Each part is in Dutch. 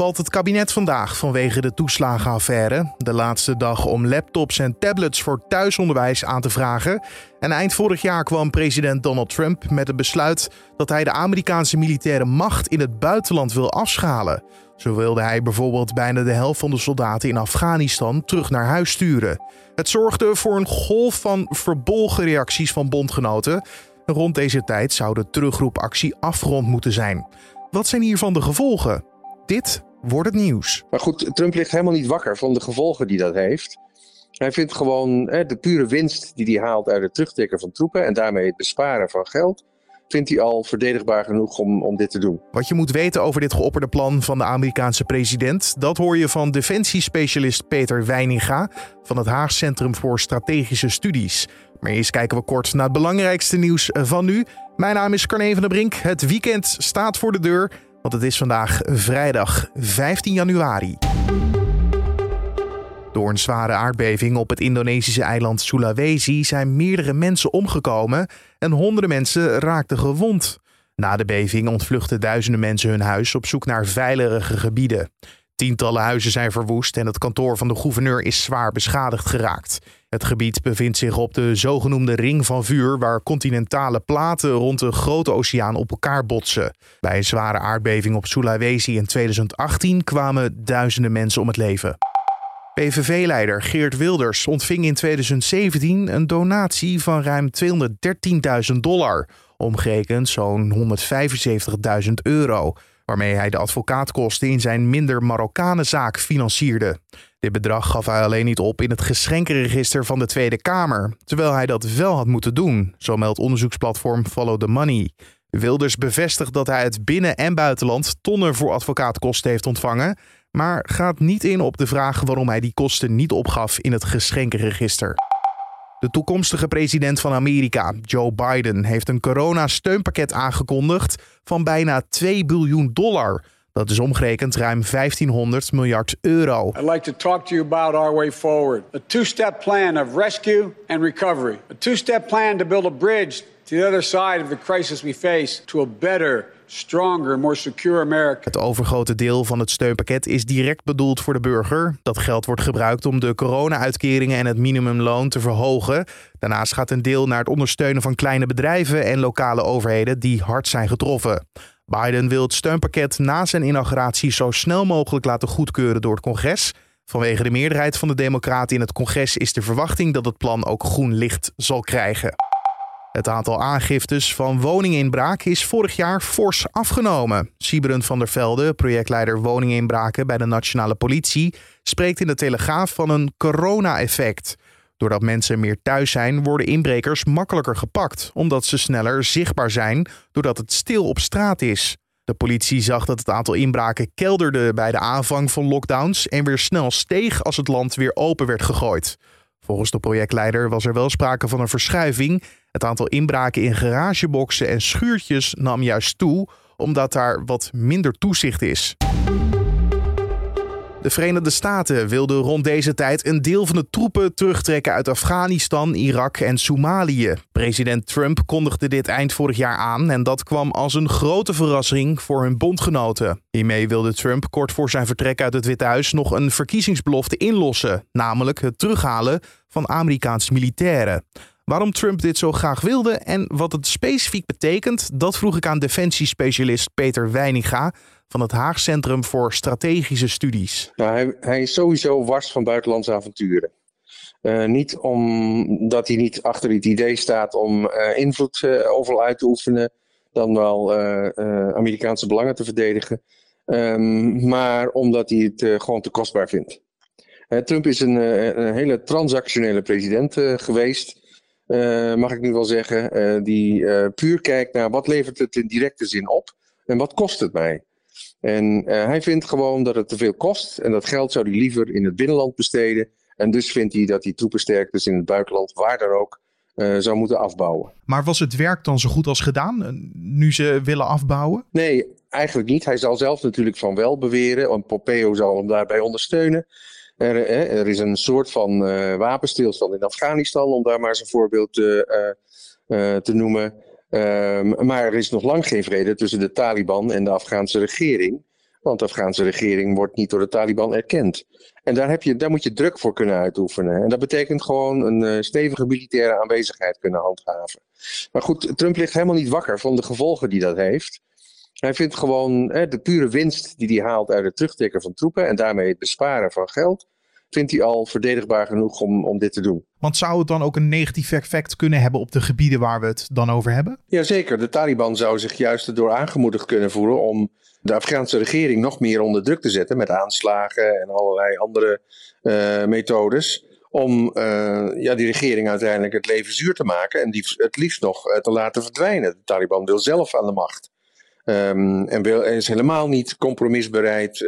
valt het kabinet vandaag vanwege de toeslagenaffaire. De laatste dag om laptops en tablets voor thuisonderwijs aan te vragen. En eind vorig jaar kwam president Donald Trump met het besluit dat hij de Amerikaanse militaire macht in het buitenland wil afschalen. Zo wilde hij bijvoorbeeld bijna de helft van de soldaten in Afghanistan terug naar huis sturen. Het zorgde voor een golf van verbolgen reacties van bondgenoten. Rond deze tijd zou de terugroepactie afgerond moeten zijn. Wat zijn hiervan de gevolgen? Dit wordt het nieuws. Maar goed, Trump ligt helemaal niet wakker van de gevolgen die dat heeft. Hij vindt gewoon hè, de pure winst die hij haalt uit het terugtrekken van troepen en daarmee het besparen van geld, vindt hij al verdedigbaar genoeg om, om dit te doen. Wat je moet weten over dit geopperde plan van de Amerikaanse president, dat hoor je van defensiespecialist Peter Weininga van het Haag Centrum voor Strategische Studies. Maar eerst kijken we kort naar het belangrijkste nieuws van nu. Mijn naam is Carne van der Brink. Het weekend staat voor de deur, want het is vandaag vrijdag 15 januari. Door een zware aardbeving op het Indonesische eiland Sulawesi zijn meerdere mensen omgekomen en honderden mensen raakten gewond. Na de beving ontvluchten duizenden mensen hun huis op zoek naar veilige gebieden. Tientallen huizen zijn verwoest en het kantoor van de gouverneur is zwaar beschadigd geraakt. Het gebied bevindt zich op de zogenoemde ring van vuur, waar continentale platen rond de grote oceaan op elkaar botsen. Bij een zware aardbeving op Sulawesi in 2018 kwamen duizenden mensen om het leven. PVV-leider Geert Wilders ontving in 2017 een donatie van ruim 213.000 dollar, omgerekend zo'n 175.000 euro, waarmee hij de advocaatkosten in zijn minder Marokkanen zaak financierde. Dit bedrag gaf hij alleen niet op in het geschenkenregister van de Tweede Kamer, terwijl hij dat wel had moeten doen, zo meldt onderzoeksplatform Follow the Money. Wilders bevestigt dat hij het binnen- en buitenland tonnen voor advocaatkosten heeft ontvangen, maar gaat niet in op de vraag waarom hij die kosten niet opgaf in het geschenkenregister. De toekomstige president van Amerika, Joe Biden, heeft een coronasteunpakket aangekondigd van bijna 2 biljoen dollar. Dat is omgerekend ruim 1500 miljard euro. I'd like to talk to you about our way forward. A two-step plan of rescue and recovery. A two-step plan to build a bridge to the other side of the crisis we face to a better stronger, more secure America. Het overgrote deel van het steunpakket is direct bedoeld voor de burger. Dat geld wordt gebruikt om de corona-uitkeringen en het minimumloon te verhogen. Daarnaast gaat een deel naar het ondersteunen van kleine bedrijven en lokale overheden die hard zijn getroffen. Biden wil het steunpakket na zijn inauguratie zo snel mogelijk laten goedkeuren door het congres. Vanwege de meerderheid van de Democraten in het congres is de verwachting dat het plan ook groen licht zal krijgen. Het aantal aangiftes van woninginbraak is vorig jaar fors afgenomen. Siebrand van der Velde, projectleider woninginbraken bij de Nationale Politie, spreekt in de Telegraaf van een corona-effect. Doordat mensen meer thuis zijn, worden inbrekers makkelijker gepakt, omdat ze sneller zichtbaar zijn doordat het stil op straat is. De politie zag dat het aantal inbraken kelderde bij de aanvang van lockdowns en weer snel steeg als het land weer open werd gegooid. Volgens de projectleider was er wel sprake van een verschuiving. Het aantal inbraken in garageboxen en schuurtjes nam juist toe, omdat daar wat minder toezicht is. De Verenigde Staten wilden rond deze tijd een deel van de troepen terugtrekken uit Afghanistan, Irak en Somalië. President Trump kondigde dit eind vorig jaar aan en dat kwam als een grote verrassing voor hun bondgenoten. Hiermee wilde Trump kort voor zijn vertrek uit het Witte Huis nog een verkiezingsbelofte inlossen, namelijk het terughalen van Amerikaanse militairen. Waarom Trump dit zo graag wilde en wat het specifiek betekent, dat vroeg ik aan defensiespecialist Peter Weininga van het Haag Centrum voor Strategische Studies. Hij, hij is sowieso wars van buitenlandse avonturen. Uh, niet omdat hij niet achter het idee staat om uh, invloed uh, overal uit te oefenen, dan wel Amerikaanse belangen te verdedigen, um, maar omdat hij het gewoon te kostbaar vindt. Trump is een, een, hele transactionele president geweest. mag ik nu wel zeggen, die puur kijkt naar wat levert het in directe zin op en wat kost het mij. En uh, hij vindt gewoon dat het te veel kost. En dat geld zou hij liever in het binnenland besteden. En dus vindt hij dat die troepensterktes in het buitenland, waar dan ook, uh, zou moeten afbouwen. Maar was het werk dan zo goed als gedaan, eh, nu ze willen afbouwen? Nee, eigenlijk niet. Hij zal zelf natuurlijk van wel beweren. Want Pompeo zal hem daarbij ondersteunen. Er, er is een soort van uh, wapenstilstand in Afghanistan, om daar maar eens een voorbeeld te noemen. Um, maar er is nog lang geen vrede tussen de Taliban en de Afghaanse regering. Want de Afghaanse regering wordt niet door de Taliban erkend. En daar, heb je, daar moet je druk voor kunnen uitoefenen. En dat betekent gewoon een uh, stevige militaire aanwezigheid kunnen handhaven. Maar goed, Trump ligt helemaal niet wakker van de gevolgen die dat heeft. Hij vindt gewoon de pure winst die hij haalt uit het terugtrekken van troepen en daarmee het besparen van geld, vindt hij al verdedigbaar genoeg om, om dit te doen. Want zou het dan ook een negatief effect kunnen hebben op de gebieden waar we het dan over hebben? Jazeker, de Taliban zou zich juist erdoor aangemoedigd kunnen voelen om de Afghaanse regering nog meer onder druk te zetten met aanslagen en allerlei andere uh, methodes. Om uh, ja, die regering uiteindelijk het leven zuur te maken en die het liefst nog uh, te laten verdwijnen. De Taliban wil zelf aan de macht. Um, en wil, is helemaal niet compromisbereid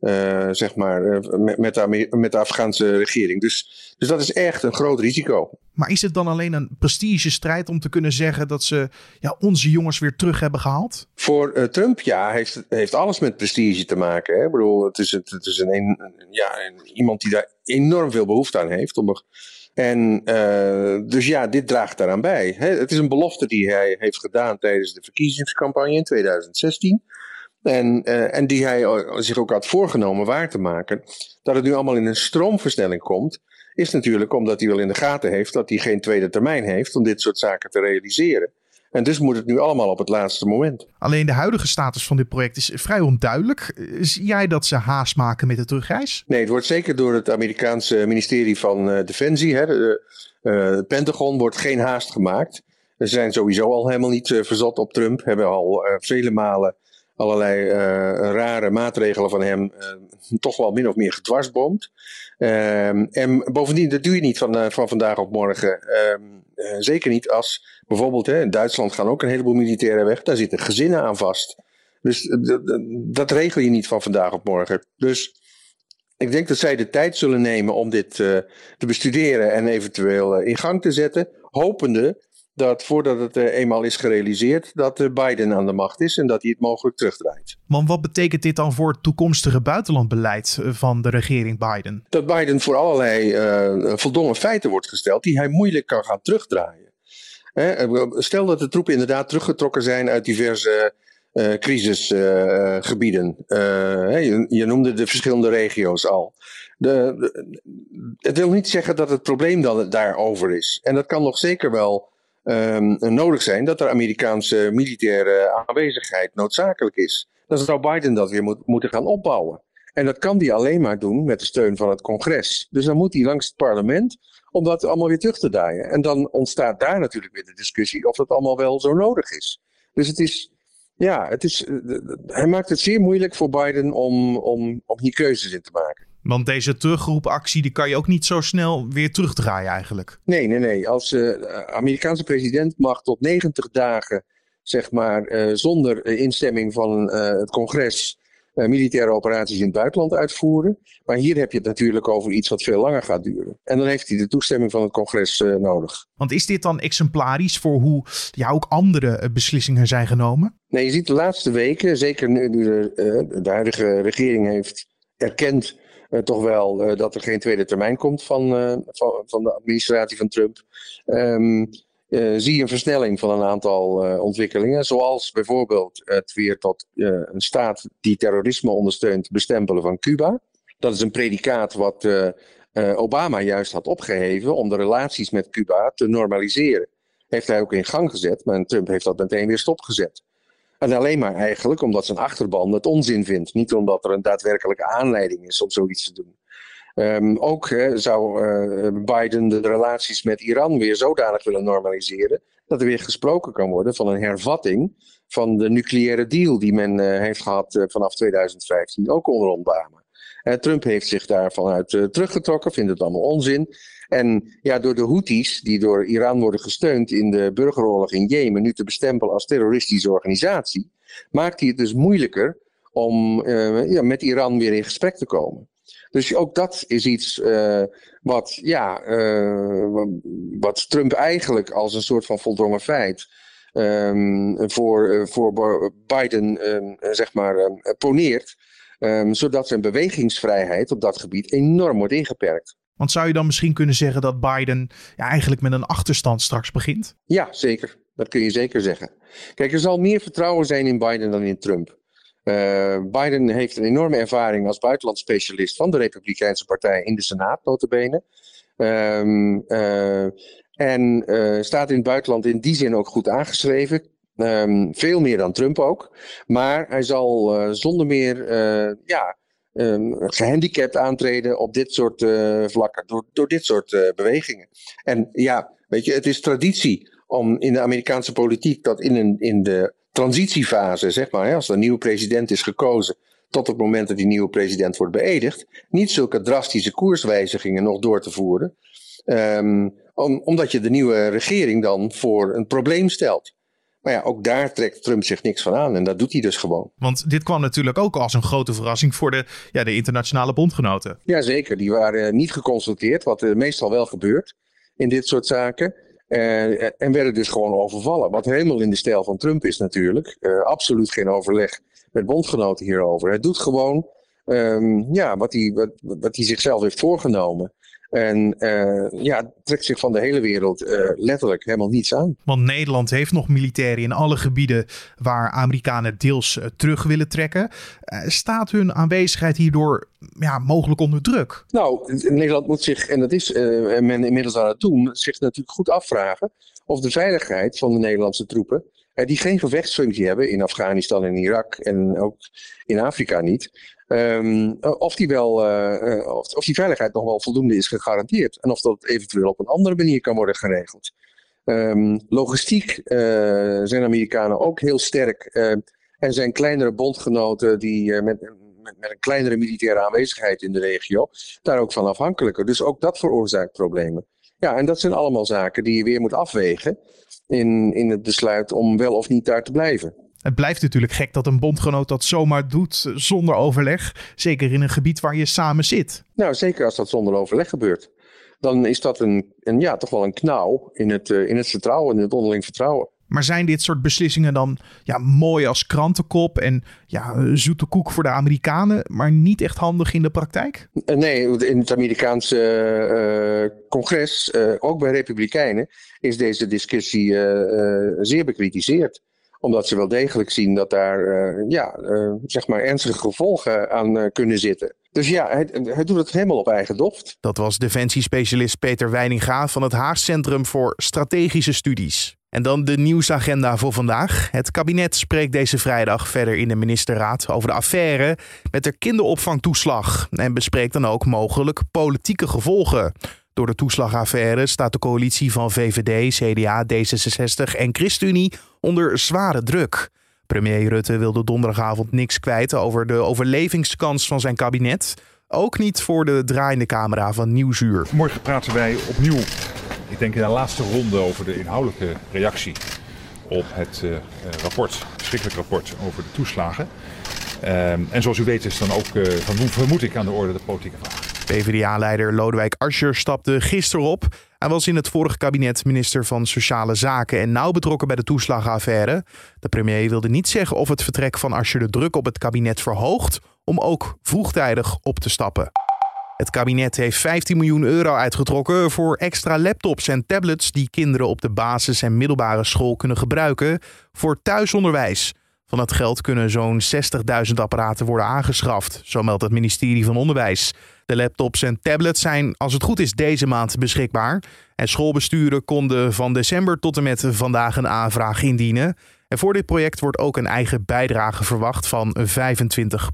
uh, zeg maar, uh, met, met, de, met de Afghaanse regering. Dus, dus dat is echt een groot risico. Maar is het dan alleen een prestigestrijd om te kunnen zeggen dat ze ja, onze jongens weer terug hebben gehaald? Voor uh, Trump, ja, heeft, heeft alles met prestige te maken. Hè? Ik bedoel, het is, het, het is een, een, ja, een, iemand die daar enorm veel behoefte aan heeft. Om, en dus ja, dit draagt daaraan bij. Hè? Het is een belofte die hij heeft gedaan tijdens de verkiezingscampagne in 2016. En, uh, en die hij zich ook had voorgenomen waar te maken. Dat het nu allemaal in een stroomversnelling komt, is natuurlijk omdat hij wel in de gaten heeft dat hij geen tweede termijn heeft om dit soort zaken te realiseren. En dus moet het nu allemaal op het laatste moment. Alleen de huidige status van dit project is vrij onduidelijk. Zie jij dat ze haast maken met de terugreis? Nee, het wordt zeker door het Amerikaanse ministerie van uh, Defensie, hè, de, uh, Pentagon, wordt geen haast gemaakt. Ze zijn sowieso al helemaal niet uh, verzot op Trump, hebben al vele malen allerlei uh, rare maatregelen van hem uh, toch wel min of meer gedwarsboomd. Um, en bovendien, dat doe je niet van, uh, van vandaag op morgen. Um, zeker niet als bijvoorbeeld hè, in Duitsland gaan ook een heleboel militairen weg. Daar zitten gezinnen aan vast. Dus dat regel je niet van vandaag op morgen. Dus ik denk dat zij de tijd zullen nemen om dit te bestuderen en eventueel in gang te zetten. Hopende dat voordat het uh, eenmaal is gerealiseerd, dat uh, Biden aan de macht is en dat hij het mogelijk terugdraait. Want wat betekent dit dan voor het toekomstige buitenlandbeleid eh, van de regering Biden? Dat Biden voor allerlei uh, voldongen feiten wordt gesteld die hij moeilijk kan gaan terugdraaien. Hè? Stel dat de troepen inderdaad teruggetrokken zijn uit diverse crisisgebieden. je, je noemde de verschillende regio's al. De, de, het wil niet zeggen dat het probleem dan daarover is. En dat kan nog zeker wel um, nodig zijn dat er Amerikaanse militaire aanwezigheid noodzakelijk is. Dan zou Biden dat weer moet, moeten gaan opbouwen. En dat kan hij alleen maar doen met de steun van het congres. Dus dan moet hij langs het parlement om dat allemaal weer terug te draaien. En dan ontstaat daar natuurlijk weer de discussie of dat allemaal wel zo nodig is. Dus het is, ja, het is, hij maakt het zeer moeilijk voor Biden om, om, om hier keuzes in te maken. Want deze terugroepactie die kan je ook niet zo snel weer terugdraaien eigenlijk. Nee, nee, nee. Als uh, Amerikaanse president mag tot 90 dagen, zeg maar, uh, zonder instemming van uh, het congres militaire operaties in het buitenland uitvoeren. Maar hier heb je het natuurlijk over iets wat veel langer gaat duren. En dan heeft hij de toestemming van het congres nodig. Want is dit dan exemplarisch voor hoe ja, ook andere beslissingen zijn genomen? Nee, je ziet de laatste weken, zeker nu de, de huidige regering heeft erkend uh, toch wel uh, dat er geen tweede termijn komt van, uh, van, van, de administratie van Trump. Um, zie je een versnelling van een aantal ontwikkelingen, zoals bijvoorbeeld het weer tot een staat die terrorisme ondersteunt bestempelen van Cuba. Dat is een predicaat wat Obama juist had opgeheven om de relaties met Cuba te normaliseren. Heeft hij ook in gang gezet, maar Trump heeft dat meteen weer stopgezet. En alleen maar eigenlijk omdat zijn achterban het onzin vindt. Niet omdat er een daadwerkelijke aanleiding is om zoiets te doen. Um, ook zou uh, Biden de relaties met Iran weer zodanig willen normaliseren. dat er weer gesproken kan worden van een hervatting. van de nucleaire deal die men uh, heeft gehad uh, vanaf 2015, ook onder Obama. Trump heeft zich daarvan uit teruggetrokken, vindt het allemaal onzin. En ja, door de Houthis, die door Iran worden gesteund in de burgeroorlog in Jemen, nu te bestempelen als terroristische organisatie, maakt hij het dus moeilijker om uh, ja, met Iran weer in gesprek te komen. Dus ook dat is iets wat, ja, wat Trump eigenlijk als een soort van voldongen feit um, voor, voor Biden um, zeg maar um, poneert. Zodat zijn bewegingsvrijheid op dat gebied enorm wordt ingeperkt. Want zou je dan misschien kunnen zeggen dat Biden ja, eigenlijk met een achterstand straks begint? Ja, zeker. Dat kun je zeker zeggen. Kijk, er zal meer vertrouwen zijn in Biden dan in Trump. Biden heeft een enorme ervaring als buitenlandspecialist van de Republikeinse Partij in de Senaat, notabene. Um, en staat in het buitenland in die zin ook goed aangeschreven. Um, veel meer dan Trump ook. Maar hij zal zonder meer ja, um, gehandicapt aantreden op dit soort vlakken, door, door dit soort bewegingen. En ja, weet je, het is traditie om in de Amerikaanse politiek dat in, een, in de transitiefase, zeg maar, hè, als er een nieuwe president is gekozen, tot het moment dat die nieuwe president wordt beëdigd, niet zulke drastische koerswijzigingen nog door te voeren. Om, omdat je de nieuwe regering dan voor een probleem stelt. Maar ja, ook daar trekt Trump zich niks van aan en dat doet hij dus gewoon. Want dit kwam natuurlijk ook als een grote verrassing voor de, ja, de internationale bondgenoten. Jazeker, die waren niet geconsulteerd, wat meestal wel gebeurt in dit soort zaken. Uh, en werden dus gewoon overvallen. Wat helemaal in de stijl van Trump is natuurlijk. Uh, absoluut geen overleg met bondgenoten hierover. Hij doet gewoon um, ja, wat, hij, wat, wat hij zichzelf heeft voorgenomen. En uh, ja, trekt zich van de hele wereld uh, letterlijk helemaal niets aan. Want Nederland heeft nog militairen in alle gebieden waar Amerikanen deels uh, terug willen trekken. staat hun aanwezigheid hierdoor ja, mogelijk onder druk? Nou, Nederland moet zich, en dat is men inmiddels aan het doen, zich natuurlijk goed afvragen of de veiligheid van de Nederlandse troepen die geen gevechtsfunctie hebben in Afghanistan en Irak en ook in Afrika niet. Um, of, die wel, uh, of, of, die veiligheid nog wel voldoende is gegarandeerd. En of dat eventueel op een andere manier kan worden geregeld. Um, logistiek uh, zijn Amerikanen ook heel sterk. Uh, en zijn kleinere bondgenoten die met, met, met, een kleinere militaire aanwezigheid in de regio daar ook van afhankelijker. Dus ook dat veroorzaakt problemen. Ja, en dat zijn allemaal zaken die je weer moet afwegen in, in het besluit om wel of niet daar te blijven. Het blijft natuurlijk gek dat een bondgenoot dat zomaar doet zonder overleg. Zeker in een gebied waar je samen zit. Nou, zeker als dat zonder overleg gebeurt. Dan is dat een, een ja, toch wel een knauw in het, uh, in het vertrouwen, in het onderling vertrouwen. Maar zijn dit soort beslissingen dan ja, mooi als krantenkop en ja, zoete koek voor de Amerikanen, maar niet echt handig in de praktijk? Eh, nee, in het Amerikaanse uh, congres, uh, ook bij Republikeinen, is deze discussie zeer bekritiseerd omdat ze wel degelijk zien dat daar uh, ja, uh, zeg maar ernstige gevolgen aan uh, kunnen zitten. Dus ja, hij, hij, doet het helemaal op eigen doft. Dat was defensiespecialist Peter Weininga van het Haag Centrum voor Strategische Studies. En dan de nieuwsagenda voor vandaag. Het kabinet spreekt deze vrijdag verder in de ministerraad over de affaire met de kinderopvangtoeslag. En bespreekt dan ook mogelijk politieke gevolgen. Door de toeslagaffaire staat de coalitie van VVD, CDA, D66 en ChristenUnie onder zware druk. Premier Rutte wilde donderdagavond niks kwijt over de overlevingskans van zijn kabinet. Ook niet voor de draaiende camera van Nieuwsuur. Morgen praten wij opnieuw, ik denk in de laatste ronde, over de inhoudelijke reactie op het uh, rapport, schrikkelijk rapport over de toeslagen. Uh, en zoals u weet is dan ook, uh, vermoed ik, aan de orde de politieke vraag. PvdA-leider Lodewijk Asscher stapte gisteren op. Hij was in het vorige kabinet minister van Sociale Zaken en nauw betrokken bij de toeslagenaffaire. De premier wilde niet zeggen of het vertrek van Asscher de druk op het kabinet verhoogt om ook vroegtijdig op te stappen. Het kabinet heeft 15 miljoen euro uitgetrokken voor extra laptops en tablets die kinderen op de basis- en middelbare school kunnen gebruiken voor thuisonderwijs. Van het geld kunnen zo'n 60.000 apparaten worden aangeschaft, zo meldt het ministerie van Onderwijs. De laptops en tablets zijn, als het goed is, deze maand beschikbaar. En schoolbesturen konden van december tot en met vandaag een aanvraag indienen. En voor dit project wordt ook een eigen bijdrage verwacht van 25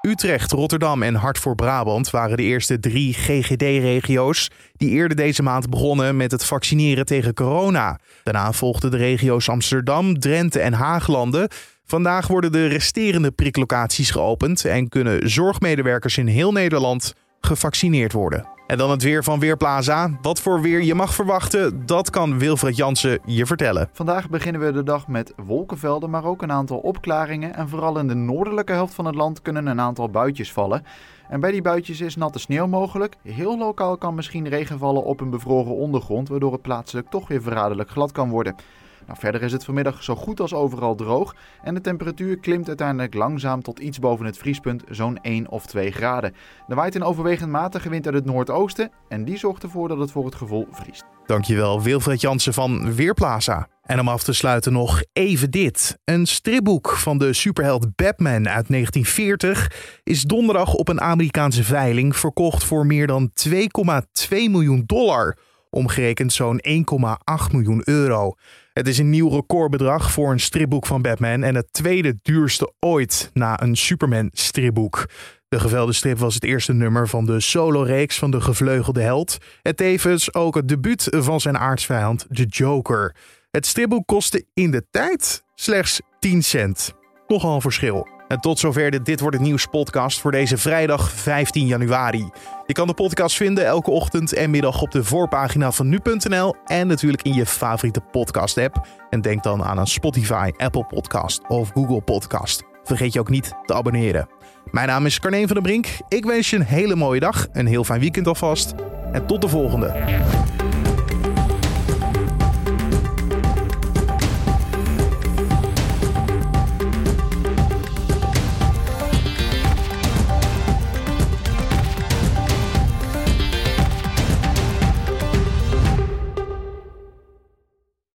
Utrecht, Rotterdam en Hart voor Brabant waren de eerste drie GGD-regio's die eerder deze maand begonnen met het vaccineren tegen corona. Daarna volgden de regio's Amsterdam, Drenthe en Haaglanden. Vandaag worden de resterende priklocaties geopend en kunnen zorgmedewerkers in heel Nederland gevaccineerd worden. En dan het weer van Weerplaza. Wat voor weer je mag verwachten, dat kan Wilfred Jansen je vertellen. Vandaag beginnen we de dag met wolkenvelden, maar ook een aantal opklaringen. En vooral in de noordelijke helft van het land kunnen een aantal buitjes vallen. En bij die buitjes is natte sneeuw mogelijk. Heel lokaal kan misschien regen vallen op een bevroren ondergrond, waardoor het plaatselijk toch weer verraderlijk glad kan worden. Nou, verder is het vanmiddag zo goed als overal droog en de temperatuur klimt uiteindelijk langzaam tot iets boven het vriespunt, zo'n 1 of 2 graden. Er waait een overwegend matige wind uit het noordoosten en die zorgt ervoor dat het voor het gevoel vriest. Dankjewel Wilfred Jansen van Weerplaza. En om af te sluiten nog even dit. Een stripboek van de superheld Batman uit 1940 is donderdag op een Amerikaanse veiling verkocht voor meer dan 2,2 miljoen dollar. Omgerekend zo'n 1,8 miljoen euro. Het is een nieuw recordbedrag voor een stripboek van Batman en het tweede duurste ooit na een Superman-stripboek. De gevelde strip was het eerste nummer van de solo-reeks van de gevleugelde held. Het tevens ook het debuut van zijn aardsvijand, de Joker. Het stripboek kostte in de tijd slechts 10 cent. Nogal een verschil. En tot zover de Dit Wordt Het Nieuws podcast voor deze vrijdag 15 januari. Je kan de podcast vinden elke ochtend en middag op de voorpagina van nu.nl en natuurlijk in je favoriete podcast app. En denk dan aan een Spotify, Apple podcast of Google podcast. Vergeet je ook niet te abonneren. Mijn naam is Carneen van der Brink. Ik wens je een hele mooie dag, een heel fijn weekend alvast en tot de volgende.